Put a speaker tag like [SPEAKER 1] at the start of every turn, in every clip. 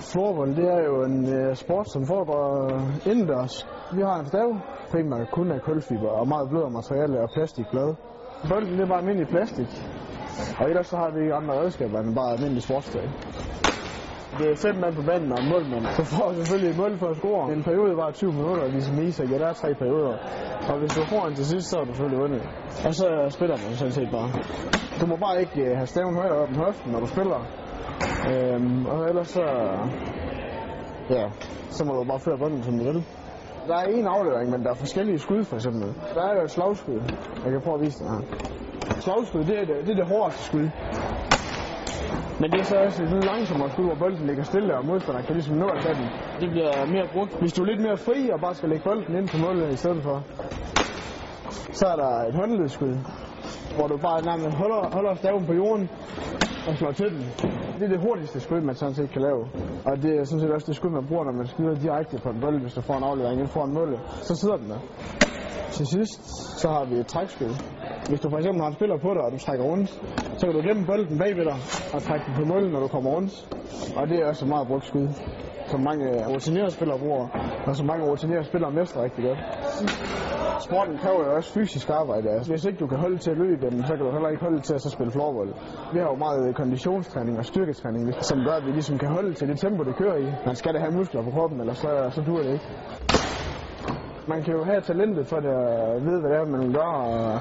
[SPEAKER 1] Floorball, det er jo en øh, sport, som foregår indendørs. Vi har en stav, primært kun af kulfiber og meget blødere materiale og plastikblad. Bolden det er bare almindelig plastik. Og ellers så har vi ikke andre redskaber end bare almindelig sportsdag. Det er fem mand på banen og en målmand. Så får vi selvfølgelig et mål for at score. En periode var 20 minutter, ligesom i, så ja, der er tre perioder. Og hvis du får en til sidst, så er du selvfølgelig vundet. Og så spiller man sådan set bare. Du må bare ikke øh, have staven højere op end hoften, når du spiller. Øhm, og ellers så... Ja, så må du bare føre bolden, som du vil. Der er en aflevering, men der er forskellige skud, for eksempel. Der er jo et slagskud. Jeg kan prøve at vise det her. Slagskud, det er det, det, er det hårdeste skud. Men det er så også et langsommere skud, hvor bolden ligger stille, og modstanderen kan ligesom nå at tage den. Det bliver mere brugt. Hvis du er lidt mere fri og bare skal lægge bolden ind til målet i stedet for, så er der et håndledskud, hvor du bare nærmest holder, holder staven på jorden og slår til den. Det er det hurtigste skud, man sådan set kan lave. Og det er sådan set også det skud, man bruger, når man skyder direkte på en bold, hvis du får en aflevering ind foran mål. Så sidder den der. Til sidst, så har vi et trækskud. Hvis du for eksempel har en spiller på dig, og du trækker rundt, så kan du gemme bolden bagved dig og trække den på målet, når du kommer rundt. Og det er også et meget brugt skud, som mange rutinerede spillere bruger, og som mange rutinerede spillere mestrer rigtig godt. Sporten kræver jo også fysisk arbejde. Altså, hvis ikke du kan holde til at løbe, jamen, så kan du heller ikke holde til at så spille floorball. Vi har jo meget øh, konditionstræning og styrketræning, som gør, at vi ligesom kan holde til det tempo, det kører i. Man skal da have muskler på kroppen, eller så, så duer det ikke. Man kan jo have talentet for det og vide, hvad det er, man vil gøre. Og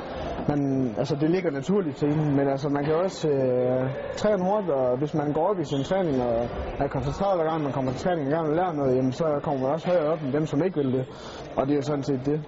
[SPEAKER 1] man, altså, det ligger naturligt til en, men altså, man kan jo også øh, træne hårdt, og hvis man går op i sin træning og er koncentreret hver gang man kommer til træning og gerne vil lære noget, jamen, så kommer man også højere op end dem, som ikke vil det. Og det er jo sådan set det.